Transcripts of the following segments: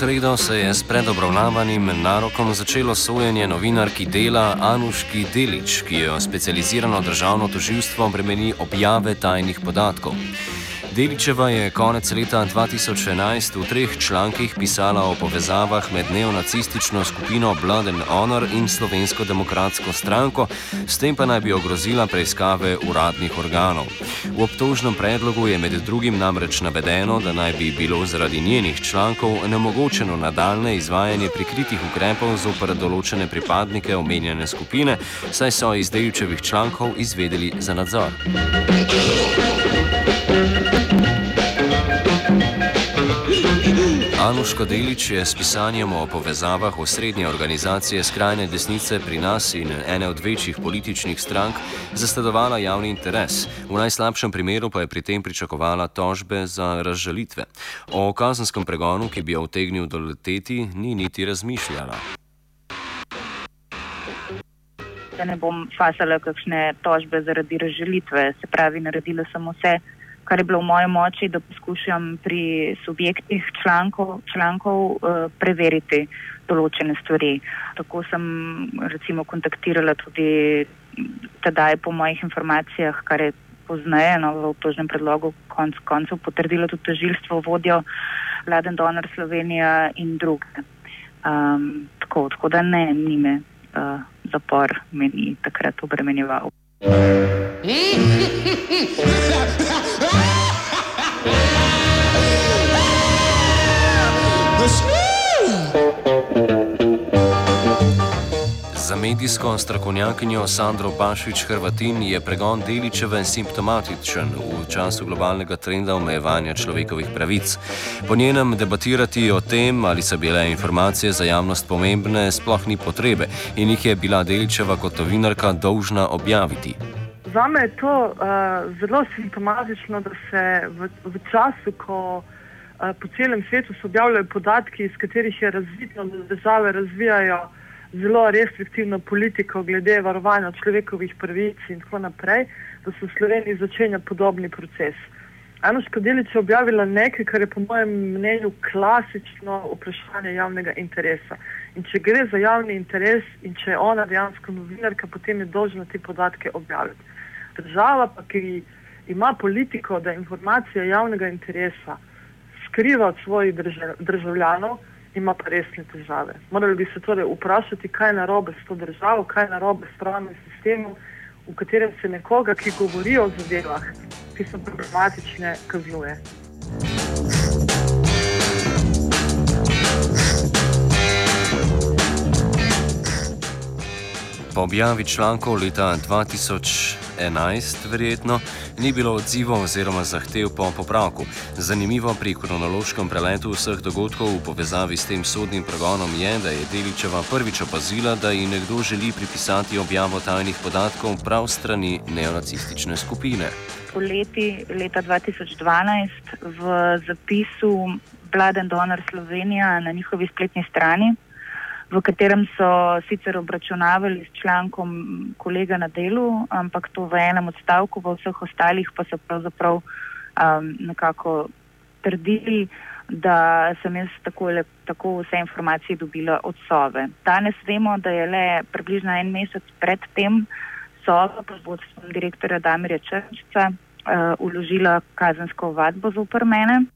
Sredo se je s predobravnavanim narokom začelo sojenje novinarki dela Anuški Delič, ki jo specializirano državno toživstvo bremeni objave tajnih podatkov. Deličeva je konec leta 2011 v treh člankih pisala o povezavah med neonacistično skupino Blood and Honor in Slovensko demokratsko stranko, s tem pa naj bi ogrozila preiskave uradnih organov. V obtožnem predlogu je med drugim namreč navedeno, da naj bi bilo zaradi njenih člankov nemogočeno nadaljne izvajanje prikritih ukrepov zoper določene pripadnike omenjene skupine, saj so iz Deličevih člankov izvedeli za nadzor. Anuško Delič je s pisanjem o povezavah v srednje organizacije skrajne desnice pri nas in ene od večjih političnih strank zasledovala javni interes. V najslabšem primeru pa je pri tem pričakovala tožbe za razžalitve. O kazenskem pregonu, ki bi jo utegnil doleteti, ni niti razmišljala. Da ne bom fasala kakšne tožbe zaradi razžalitve, se pravi, naredila sem vse kar je bilo v moji moči, da poskušam pri subjektih člankov, člankov uh, preveriti določene stvari. Tako sem recimo kontaktirala tudi tedaj po mojih informacijah, kar je poznaje no, v obtožnem predlogu konc koncev potrdilo tudi tožilstvo, vodjo Laden Donor Slovenija in druge. Um, tako, tako da ne, ni me uh, zapor meni takrat obremenjeval. Za medijsko strokovnjakinjo Sandro Pašič Hrvatin je pregon Deličeve simptomatičen v času globalnega trenda omejevanja človekovih pravic. Po njenem debatirati o tem, ali so bile informacije za javnost pomembne, sploh ni potrebe in jih je bila Deličeva kot novinarka dolžna objaviti. Za me je to uh, zelo simptomatično, da se v, v času, ko uh, po celem svetu se objavljajo podatki, iz katerih je razvidno, da države razvijajo zelo restriktivno politiko glede varovanja človekovih pravic in tako naprej, da se v Sloveniji začenja podobni proces. Eno škodeliče je objavila nekaj, kar je po mojem mnenju klasično vprašanje javnega interesa. In če gre za javni interes in če je ona dejansko novinarka, potem je dolžna te podatke objaviti. Država pa, ki ima politiko, da informacije javnega interesa skriva od svojih državljanov, ima pa resne težave. Morali bi se torej vprašati, kaj je narobe s to državo, kaj je narobe s pravnim sistemom, v katerem se nekoga, ki govori o zadevah, ki so problematične, kaznuje. Po objavi člankov leta 2011 11, verjetno, ni bilo odzivov oziroma zahtev po popravku. Zanimivo pri kronološkem preletu vseh dogodkov v povezavi s tem sodnim pregonom je, da je Deličeva prvič opazila, da ji nekdo želi pripisati objavo tajnih podatkov prav strani neonacistične skupine. Poleti leta 2012 v zapisu Blood and Donor Slovenija na njihovi spletni strani, v katerem so sicer obračunavali s člankom kolega na delu, ampak to v enem odstavku, v vseh ostalih pa so pravzaprav um, nekako trdili, da sem jaz tako, tako vse informacije dobila od Sove. Danes vemo, da je le približno en mesec pred tem Sova pod vodstvom direktorja Damirja Črnčica uh, uložila kazensko vadbo za upr mene.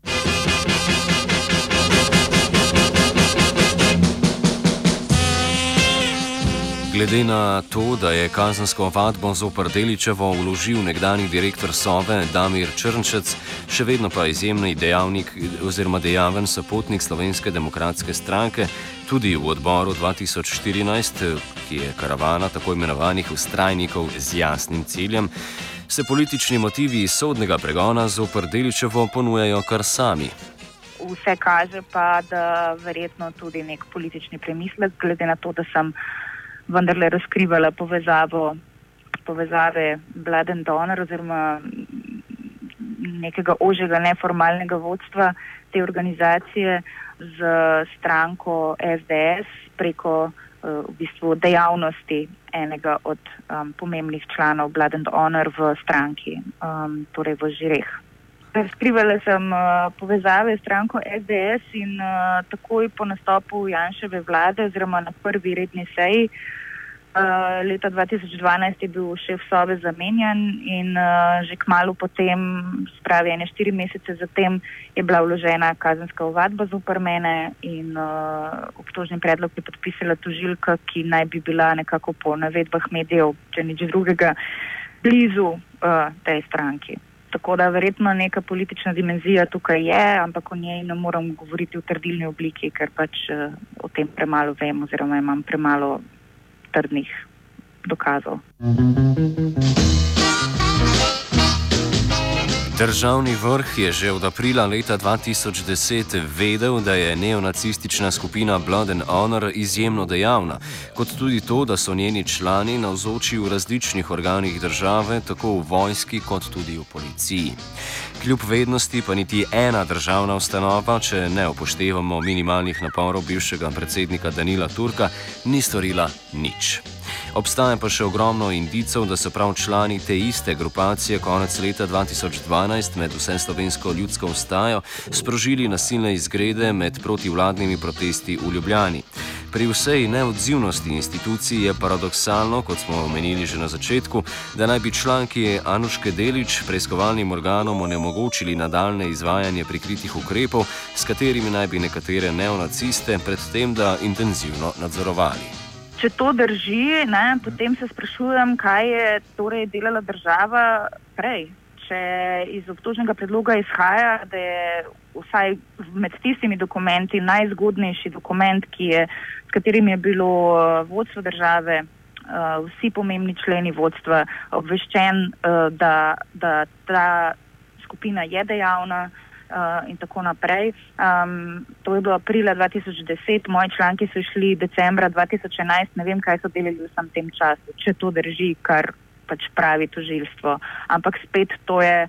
Glede na to, da je kazensko vadbo zoper Deličevo vložil nekdani direktor Sove Damir Črnčec, še vedno pa izjemni dejavnik oziroma dejaven sopotnik Slovenske demokratske stranke, tudi v odboru 2014, ki je karavana tako imenovanih ustrajnikov z jasnim ciljem, se politični motivi sodnega pregona zoper Deličevo ponujajo kar sami. Vse kaže pa, da verjetno tudi nek politični premislek, glede na to, da sem vendarle razkrivala povezavo, povezave Blood and Donor oziroma nekega ožjega neformalnega vodstva te organizacije z stranko SDS preko uh, v bistvu dejavnosti enega od um, pomembnih članov Blood and Honor v stranki, um, torej v Žireh. Razkrivala sem uh, povezave s stranko SDS in uh, takoj po nastopu Janševe vlade oziroma na prvi redni seji uh, leta 2012 je bil šef sobe zamenjan in uh, že kmalo potem, spravi ene štiri mesece zatem, je bila vložena kazenska ovadba zoper mene in uh, obtožni predlog je podpisala tožilka, ki naj bi bila nekako po navedbah medijev, če nič drugega, blizu uh, tej stranki. Tako da verjetno neka politična dimenzija tukaj je, ampak o njej ne moram govoriti v trdilni obliki, ker pač uh, o tem premalo vem oziroma imam premalo trdnih dokazov. Državni vrh je že od aprila leta 2010 vedel, da je neonacistična skupina Blood and Honor izjemno dejavna, kot tudi to, da so njeni člani navzoči v različnih organih države, tako v vojski kot tudi v policiji. Kljub vednosti pa niti ena državna ustanova, če ne upoštevamo minimalnih naporov bivšega predsednika Danila Turka, ni storila nič. Obstaja pa še ogromno indicov, da so prav člani te iste grupacije konec leta 2012 med vse slovensko ljudsko vstajo sprožili nasilne izgrede med protivladnimi protesti v Ljubljani. Pri vsej neodzivnosti institucij je paradoksalno, kot smo omenili že na začetku, da naj bi članki Anuške Delič preiskovalnim organom onemogočili nadaljne izvajanje prikritih ukrepov, s katerimi naj bi nekatere neonaciste predtem da intenzivno nadzorovali. Če to drži, ne, potem se sprašujem, kaj je torej delala država prej. Če iz obtožnega predloga izhaja, da je vsaj med tistimi dokumenti najzgodnejši dokument, je, s katerim je bilo eh, vodstvo države, uh, vsi pomembni členi vodstva obveščen, uh, da, da ta skupina je dejavna, uh, in tako naprej. Um, to je bilo aprila 2010, moji članki so šli decembra 2011, ne vem, kaj so delali v samem tem času, če to drži, kar pač pravi tožilstvo. Ampak spet to je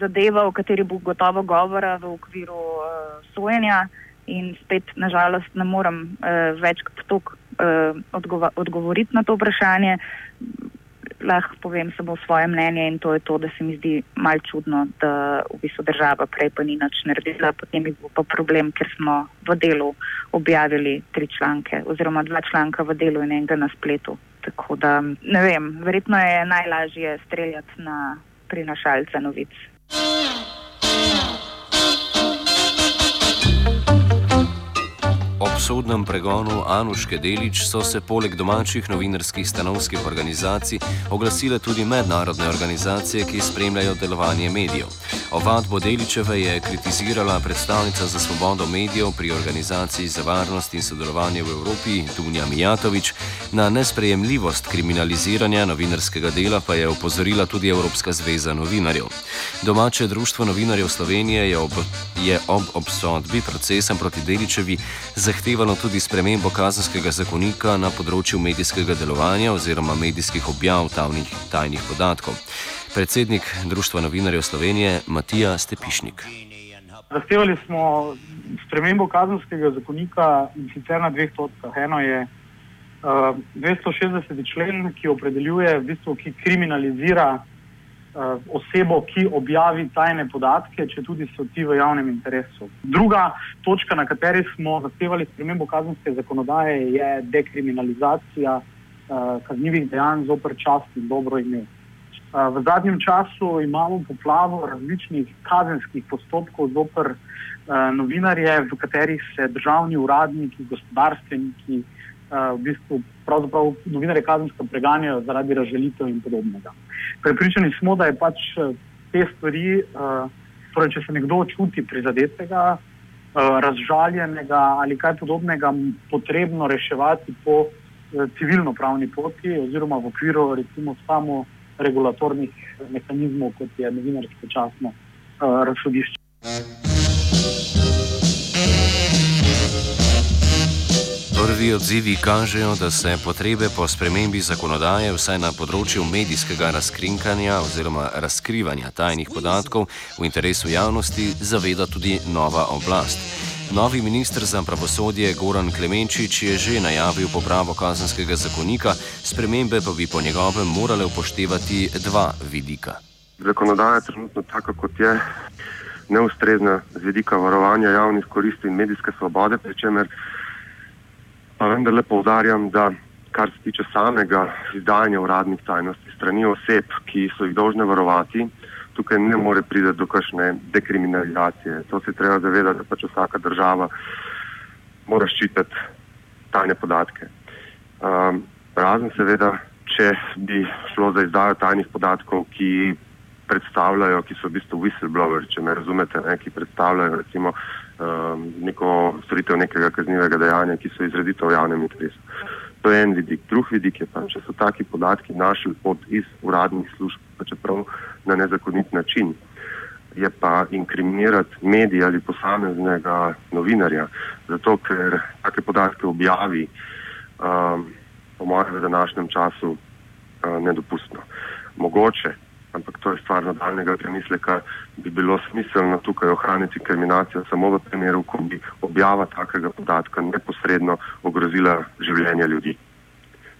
zadeva, o kateri bo gotovo govora v okviru uh, sojenja. In spet, nažalost, ne morem uh, več kot toliko uh, odgovoriti na to vprašanje lahko povem samo svoje mnenje in to je to, da se mi zdi mal čudno, da v bistvu država prej pa ni nič naredila, potem je bil pa problem, ker smo v delu objavili tri članke oziroma dva članka v delu in enega na spletu. Tako da ne vem, verjetno je najlažje streljati na prinašalce novic. Ob sodnem pregonu Anuške Delič so se poleg domačih novinarskih stanovskih organizacij oglasile tudi mednarodne organizacije, ki spremljajo delovanje medijev. Ovadbo Deličeve je kritizirala predstavnica za svobodo medijev pri organizaciji za varnost in sodelovanje v Evropi Dunja Mijatovič, na nesprejemljivost kriminaliziranja novinarskega dela pa je opozorila tudi Evropska zveza novinarjev. Domače društvo novinarjev Slovenije je ob, je ob obsodbi procesa proti Deličevi zahtevalo tudi spremembo kazenskega zakonika na področju medijskega delovanja oziroma medijskih objav tajnih, tajnih podatkov. Predsednik Društva novinarjev Slovenije Matija Stepišnik. Zahtevali smo spremembo kazenskega zakonika in sicer na dveh točkah. Eno je uh, 260. člen, ki opredeljuje, v bistvu, ki kriminalizira uh, osebo, ki objavi tajne podatke, če tudi so ti v javnem interesu. Druga točka, na kateri smo zahtevali spremembo kazenske zakonodaje, je dekriminalizacija uh, kaznjivih dejanj zoper čast in dobro ime. V zadnjem času imamo poplavo različnih kazenskih postopkov zoper novinarje, v katerih se državni uradniki, gospodarstveniki, v bistvu pravzaprav novinarje kazensko preganjajo zaradi razželitev in podobnega. Prepričani smo, da je pač te stvari, torej če se nekdo čuti prizadetega, razžaljenega ali kaj podobnega, potrebno reševati po civilno-pravni poti oziroma v okviru recimo samo regulatornih mehanizmov, kot je novinarsko časno uh, razsodišče. Prvi odzivi kažejo, da se potrebe po spremembi zakonodaje vsaj na področju medijskega razkrinkanja oziroma razkrivanja tajnih podatkov v interesu javnosti zaveda tudi nova oblast. Novi ministr za pravosodje Goran Klemenčič je že najavil popravo kazenskega zakonika, spremembe pa bi po njegovem morale upoštevati dva vidika. Zakonodaja je trenutno taka, kot je, neustrezna z vidika varovanja javnih koristi in medijske svobode, pri čemer pa vendarle povdarjam, da kar se tiče samega izdajanja uradnih tajnosti strani oseb, ki so jih dolžne varovati, tukaj ne more priti do kakšne dekriminalizacije. To se treba zavedati, da pač vsaka država mora ščititi tajne podatke. Um, razen seveda, če bi šlo za izdajo tajnih podatkov, ki predstavljajo, ki so v bistvu whistleblower, če me razumete, ne, ki predstavljajo recimo um, neko storitev nekega kaznivega dejanja, ki so izredito v javnem interesu. To je en vidik. Drug vidik je pa, če so taki podatki našli pod iz uradnih služb, pa čeprav na nezakonit način, je pa inkriminirati medij ali posameznega novinarja, zato ker take podatke objavi, um, po mojem, v današnjem času uh, nedopustno. Mogoče, ampak to je stvar nadaljnega premisleka, bi bilo smiselno tukaj ohraniti kriminacijo samo v primeru, ko bi objava takega podatka neposredno ogrozila življenje ljudi.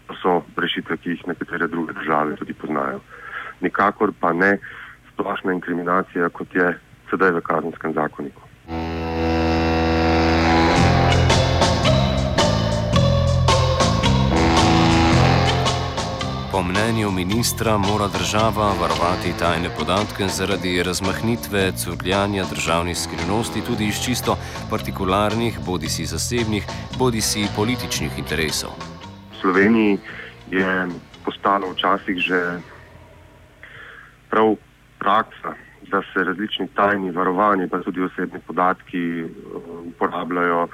To so rešitve, ki jih nekatere druge države tudi poznajo. Nikakor pa ne splošna inkriminacija, kot je sedaj v kazenskem zakoniku. Po mnenju ministra mora država varovati tajne podatke zaradi razmahnitve crkljanja državnih skrivnosti tudi iz čisto partikularnih, bodi si zasebnih, bodi si političnih interesov. V Sloveniji je postalo včasih že prav praksa, da se različni tajni varovani, pa tudi osebni podatki uporabljajo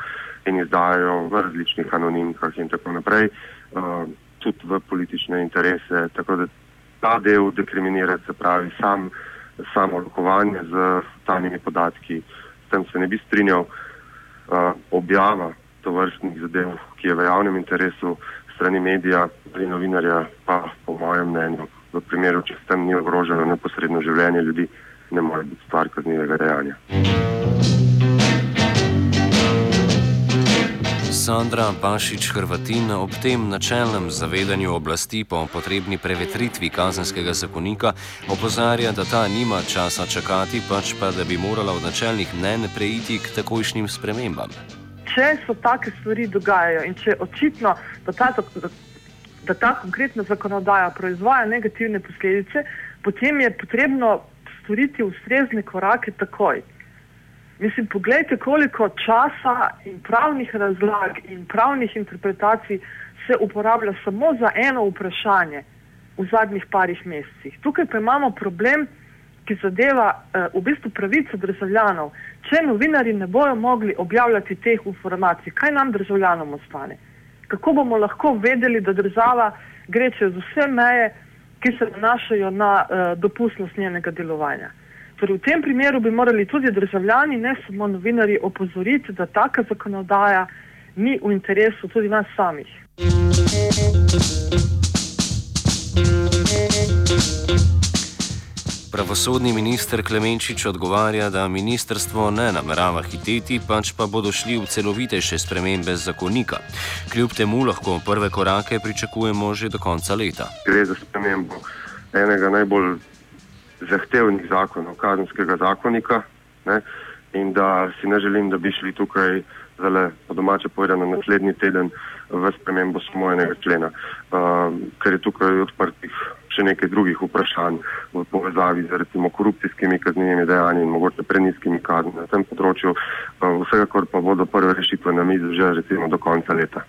in izdajajo v različnih anonimkah in tako naprej. Uh, tudi v politične interese. Tako da ta del dekriminira, se pravi, sam, samo lokovanje z tajnimi podatki. S tem se ne bi strinjal. Uh, objava to vrstnih zadev, ki je v javnem interesu strani medija ali novinarja, pa po mojem mnenju, v primeru, če s tem ni ogroženo neposredno življenje ljudi, ne more biti stvar kaznivega dejanja. Sandra Pašič Hrvatin ob tem načelnem zavedanju oblasti po potrebni prevetritvi kazenskega zakonika opozarja, da ta nima časa čakati, pač pa da bi morala od načelnih mnen preiti k takojšnjim spremembam. Če se take stvari dogajajo in če je očitno, da ta, da, da ta konkretna zakonodaja proizvaja negativne posledice, potem je potrebno storiti ustrezne korake takoj. Mislim, pogledajte, koliko časa in pravnih razlag in pravnih interpretacij se uporablja samo za eno vprašanje v zadnjih parih mesecih. Tukaj pa imamo problem ki zadeva uh, v bistvu pravico državljanov. Če novinari ne bojo mogli objavljati teh informacij, kaj nam državljanom ostane? Kako bomo lahko vedeli, da država gre čez vse meje, ki se nanašajo na uh, dopustnost njenega delovanja? Torej, v tem primeru bi morali tudi državljani, ne samo novinari, opozoriti, da taka zakonodaja ni v interesu tudi nas samih. Pravosodni minister Klemenčič odgovarja, da ministrstvo ne namerava hiteti, pač pa bodo šli v celovitejše spremembe zakonika. Kljub temu lahko prve korake pričakujemo že do konca leta. Gre za spremembo enega najbolj zahtevnih zakonov, kazenskega zakonika. Ne? In da si ne želim, da bi šli tukaj zale, po domače povedano, naslednji teden v spremembo samo enega člena, uh, ker je tukaj odprtih še nekaj drugih vprašanj v povezavi z recimo korupcijskimi kaznjivimi dejanji in mogoče preniskimi kazni na tem področju. Uh, vsekakor pa bodo prve rešitve na mizi že recimo do konca leta.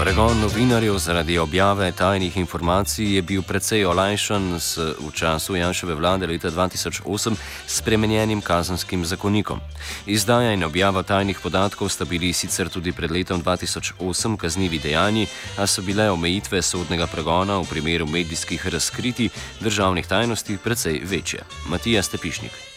Pregon novinarjev zaradi objave tajnih informacij je bil precej olajšan s, v času Janševe vlade leta 2008 spremenjenim kazenskim zakonikom. Izdaja in objava tajnih podatkov sta bili sicer tudi pred letom 2008 kaznivi dejanji, a so bile omejitve sodnega pregona v primeru medijskih razkriti državnih tajnosti precej večje. Matija Stepišnik.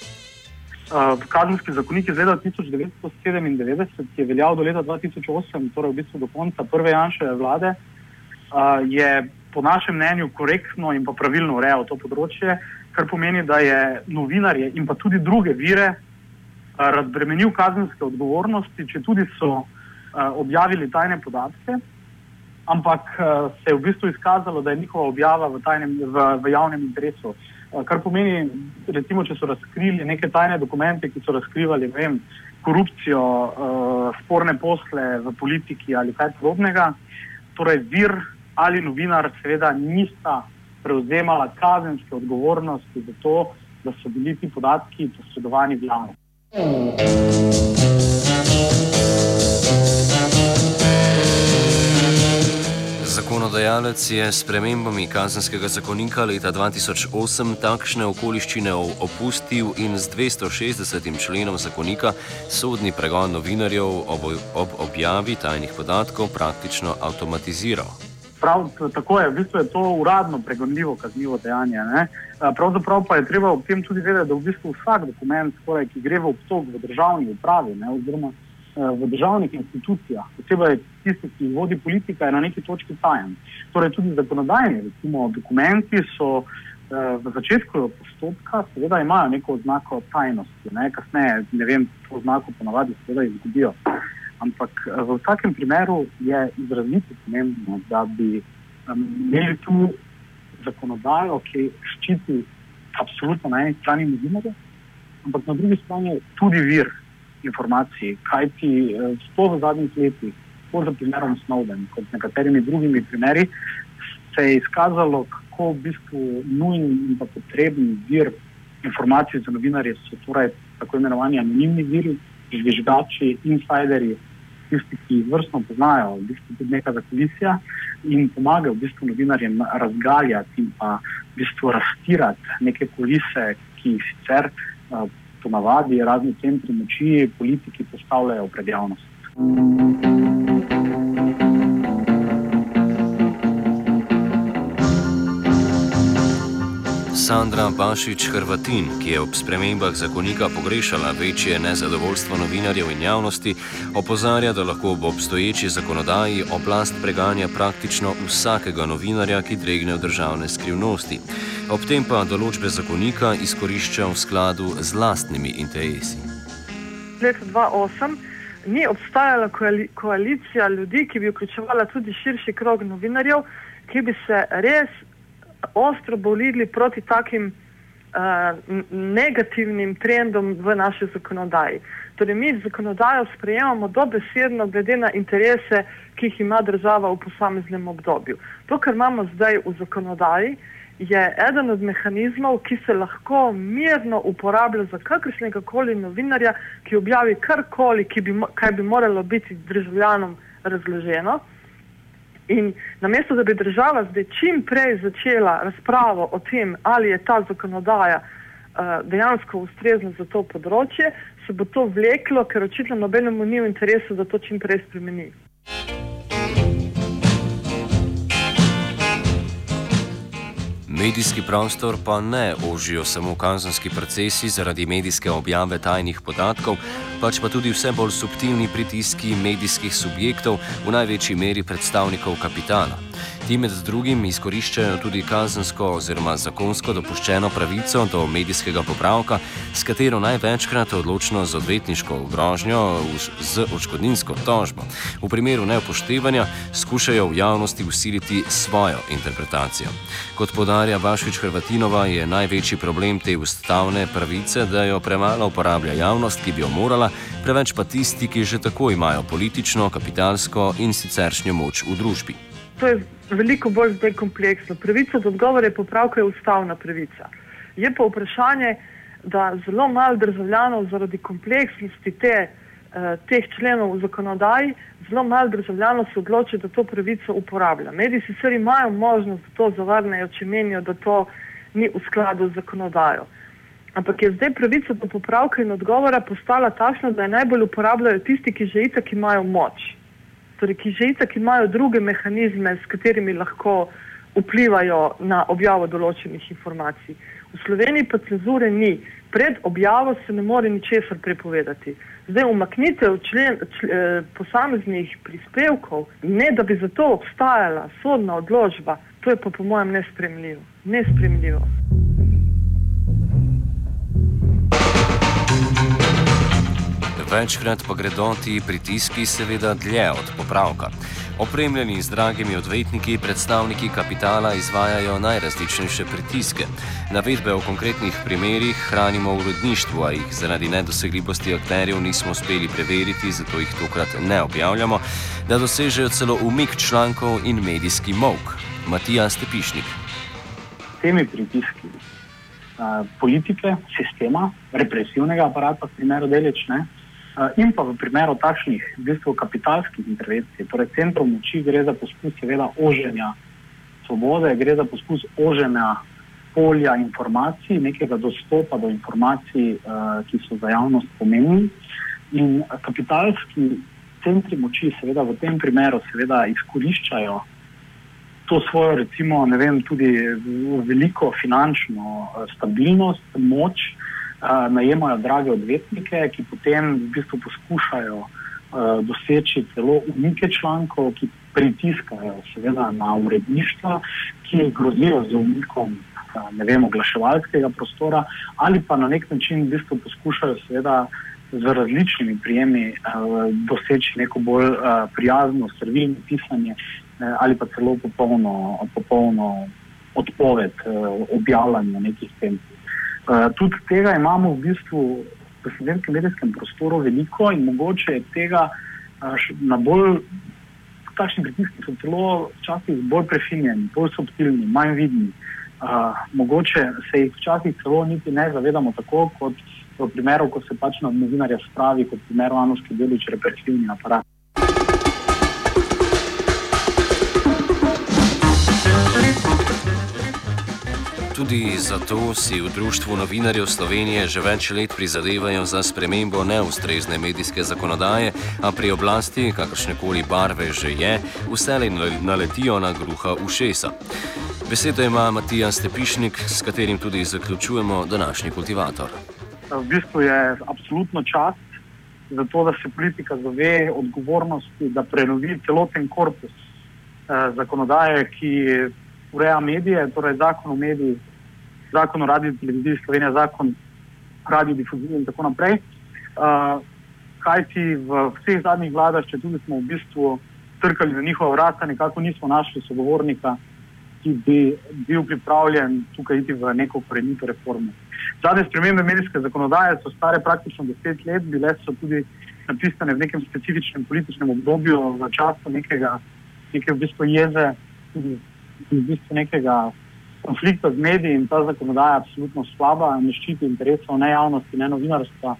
Uh, kazenski zakonik iz leta 1997, ki je veljal do leta 2008, torej v bistvu do konca prve Janševe vlade, uh, je po našem mnenju korektno in pa pravilno urejal to področje, kar pomeni, da je novinarje in pa tudi druge vire uh, razbremenil kazenske odgovornosti, če tudi so uh, objavili tajne podatke, ampak uh, se je v bistvu izkazalo, da je njihova objava v, tajnem, v, v javnem interesu. Uh, kar pomeni, recimo, če so razkrili neke tajne dokumente, ki so razkrivali vem, korupcijo, uh, sporne posle v politiki ali kaj podobnega, torej vir ali novinar seveda nista prevzemala kazenske odgovornosti za to, da so bili ti podatki posredovani v Zakonodajalec je s premembami kazenskega zakonika leta 2008 takšne okoliščine opustil in z 260. členom zakonika sodni pregon novinarjev ob, ob objavi tajnih podatkov praktično avtomatiziral. Prav, tako je, v bistvu je to uradno pregonljivo kaznivo dejanje. Ne? Pravzaprav pa je treba ob tem tudi vedeti, da v bistvu vsak dokument, skoraj, ki gre v obtok v državni upravi, ne, oziroma v državnih institucijah, posebej tisti, ki vodi politika, je na neki točki tajen. Torej, tudi zakonodajni recimo, dokumenti so eh, v začetku postopka, seveda imajo neko oznako tajnosti, ne? kasneje, ne vem, to oznako ponavadi seveda izgubijo. Ampak eh, v vsakem primeru je izrazito pomembno, da bi imeli tu zakonodajo, ki ščiti absolutno na eni strani novinarje, ampak na drugi strani tudi vir informacij, kaj ti sploh v zadnjih letih, sploh za primerom Snowden, kot nekaterimi drugimi primeri, se je izkazalo, kako v bistvu nujni in pa potrebni vir informacij za novinarje so torej tako imenovani anonimni viri, žvižgači, insideri, tisti, ki vrstno poznajo, v bistvu tudi neka zakolisija in pomagajo v bistvu novinarjem razgaljati in pa v bistvu rastirati neke kulise, ki jih sicer uh, ponavadi razni centri moči, politiki postavljajo pred javnost. Sandra Bašič Hrvatin, ki je ob spremembah zakonika pogrešala večje nezadovoljstvo novinarjev in javnosti, opozarja, da lahko v obstoječi zakonodaji oblast preganja praktično vsakega novinarja, ki dregne v državne skrivnosti. Ob tem pa določbe zakonika izkorišča v skladu z lastnimi interesi. Leta 2008 ni obstajala koalicija ljudi, ki bi vključevala tudi širši krog novinarjev, ki bi se res ostro borili proti takim uh, negativnim trendom v naši zakonodaji. Torej, mi zakonodajo sprejemamo dobesedno glede na interese, ki jih ima država v posameznem obdobju. To, kar imamo zdaj v zakonodaji, je eden od mehanizmov, ki se lahko mirno uporablja za kakršnega koli novinarja, ki objavi karkoli, ki bi, kaj bi moralo biti državljanom razloženo. In namesto, da bi država zdaj čim prej začela razpravo o tem, ali je ta zakonodaja uh, dejansko ustrezna za to področje, se bo to vleklo, ker očitno nobenemu ni v interesu, da to čim prej spremeni. Medijski prostor pa ne ožijo samo kazenski procesi zaradi medijske objave tajnih podatkov, pač pa tudi vse bolj subtilni pritiski medijskih subjektov, v največji meri predstavnikov kapitala. Ti med drugim izkoriščajo tudi kazensko oziroma zakonsko dopuščeno pravico do medijskega popravka, s katero največkrat odločno z odvetniško grožnjo z očkodninsko tožbo. V primeru neupoštevanja skušajo v javnosti usiliti svojo interpretacijo. Kot podarja Vašvič Hrvatinova, je največji problem te ustavne pravice, da jo premalo uporablja javnost, ki bi jo morala, preveč pa tisti, ki že tako imajo politično, kapitalsko in siceršnjo moč v družbi. To je veliko bolj zdaj kompleksno. Pravica do odgovora je popravka je ustavna pravica. Je pa vprašanje, da zelo malo državljanov zaradi kompleksnosti te, eh, teh členov v zakonodaji, zelo malo državljanov se odloči, da to pravico uporablja. Mediji sicer imajo možnost, da to zavrnejo, če menijo, da to ni v skladu z zakonodajo. Ampak je zdaj pravica do popravka in odgovora postala takšna, da jo najbolj uporabljajo tisti, ki že itak imajo moč torej, ki že itak imajo druge mehanizme, s katerimi lahko vplivajo na objavo določenih informacij. V Sloveniji pa cenzure ni. Pred objavo se ne more ničesar prepovedati. Zdaj umaknitev člen, čl, eh, posameznih prispevkov, ne da bi za to obstajala sodna odločba, to je pa po mojem nespremljivo. nespremljivo. Večkrat pa gredo ti pritiski seveda dlje od popravka. Opremljeni z dragimi odvetniki, predstavniki kapitala izvajajo najrazličnejše pritiske. Navedbe o konkretnih primerjih hranimo v uredništvu, a jih zaradi nedosegljivosti akterjev nismo uspeli preveriti, zato jih tokrat ne objavljamo, da dosežejo celo umik člankov in medijski mok. Matija Stepišnik. Temi pritiski politike, sistema, represivnega aparata, v primeru delične. Eh, in pa v primeru takšnih v bistvu kapitalskih intervencij, torej centrov moči, gre za poskus seveda oženja svobode, gre za poskus oženja polja informacij, nekega dostopa do informacij, uh, ki so za javnost pomembni. In kapitalski centri moči seveda v tem primeru seveda izkoriščajo to svojo recimo, ne vem, tudi veliko finančno uh, stabilnost, moč, uh, najemajo drage odvetnike, ki potem v bistvu poskušajo uh, doseči celo umike člankov, ki pritiskajo seveda na uredništva, ki grozijo z umikom ne vem, oglaševalskega prostora ali pa na nek način v bistvu poskušajo seveda z različnimi prijemi uh, doseči neko bolj uh, prijazno, servilno pisanje uh, ali pa celo popolno, popolno odpoved uh, objavljanja nekih tem. Uh, tudi tega imamo v bistvu v slovenskem medijskem prostoru veliko in mogoče je tega uh, na bolj, takšni pritiski so celo včasih bolj prefinjeni, bolj subtilni, manj vidni. Uh, mogoče se jih včasih celo niti ne zavedamo tako, kot v primeru, ko se pač na novinarja spravi, kot v primeru Anuške Delič, represivni aparat. Tudi zato si v Društvu novinarjev Slovenije že več let prizadevajo za spremembo neustrezne medijske zakonodaje, a pri oblasti, kakršne koli barve že je, vselej naletijo na gruha ušesa. Besedo ima Matija Stepišnik, s katerim tudi zaključujemo današnji kultivator. V bistvu je absolutno čas za to, da se politika zave odgovornosti, da prenovi celoten korpus eh, zakonodaje, ki ureja medije, torej zakon o medijih, zakon o radiju, televiziji Slovenija, zakon o radiju, difuziji in tako naprej. Uh, kaj ti v vseh zadnjih vladah, če tudi smo v bistvu trkali na njihova vrata, nekako nismo našli sogovornika, ki bi bil pripravljen tukaj iti v neko korenito reformo. Zadnje spremembe medijske zakonodaje so stare praktično deset let, bile so tudi napisane v nekem specifičnem političnem obdobju, v času nekega, neke v bistvu jeze, tudi v bistvu nekega konflikta z mediji in ta zakonodaja je absolutno slaba, ne ščiti interesov ne javnosti, ne novinarstva.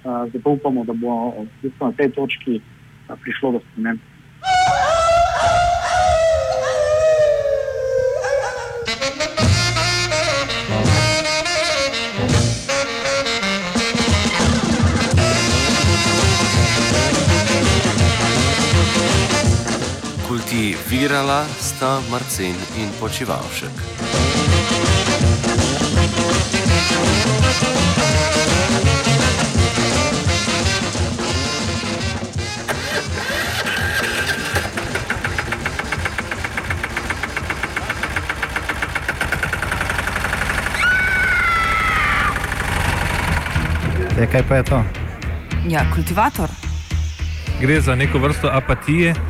Uh, zato upamo, da bo v bistvu na tej točki uh, prišlo do sprememb. Kultivirala sta Marcin in Počivalšek. Ja, kaj pa je to? Ja, kultivator. Gre za neko vrsto apatije.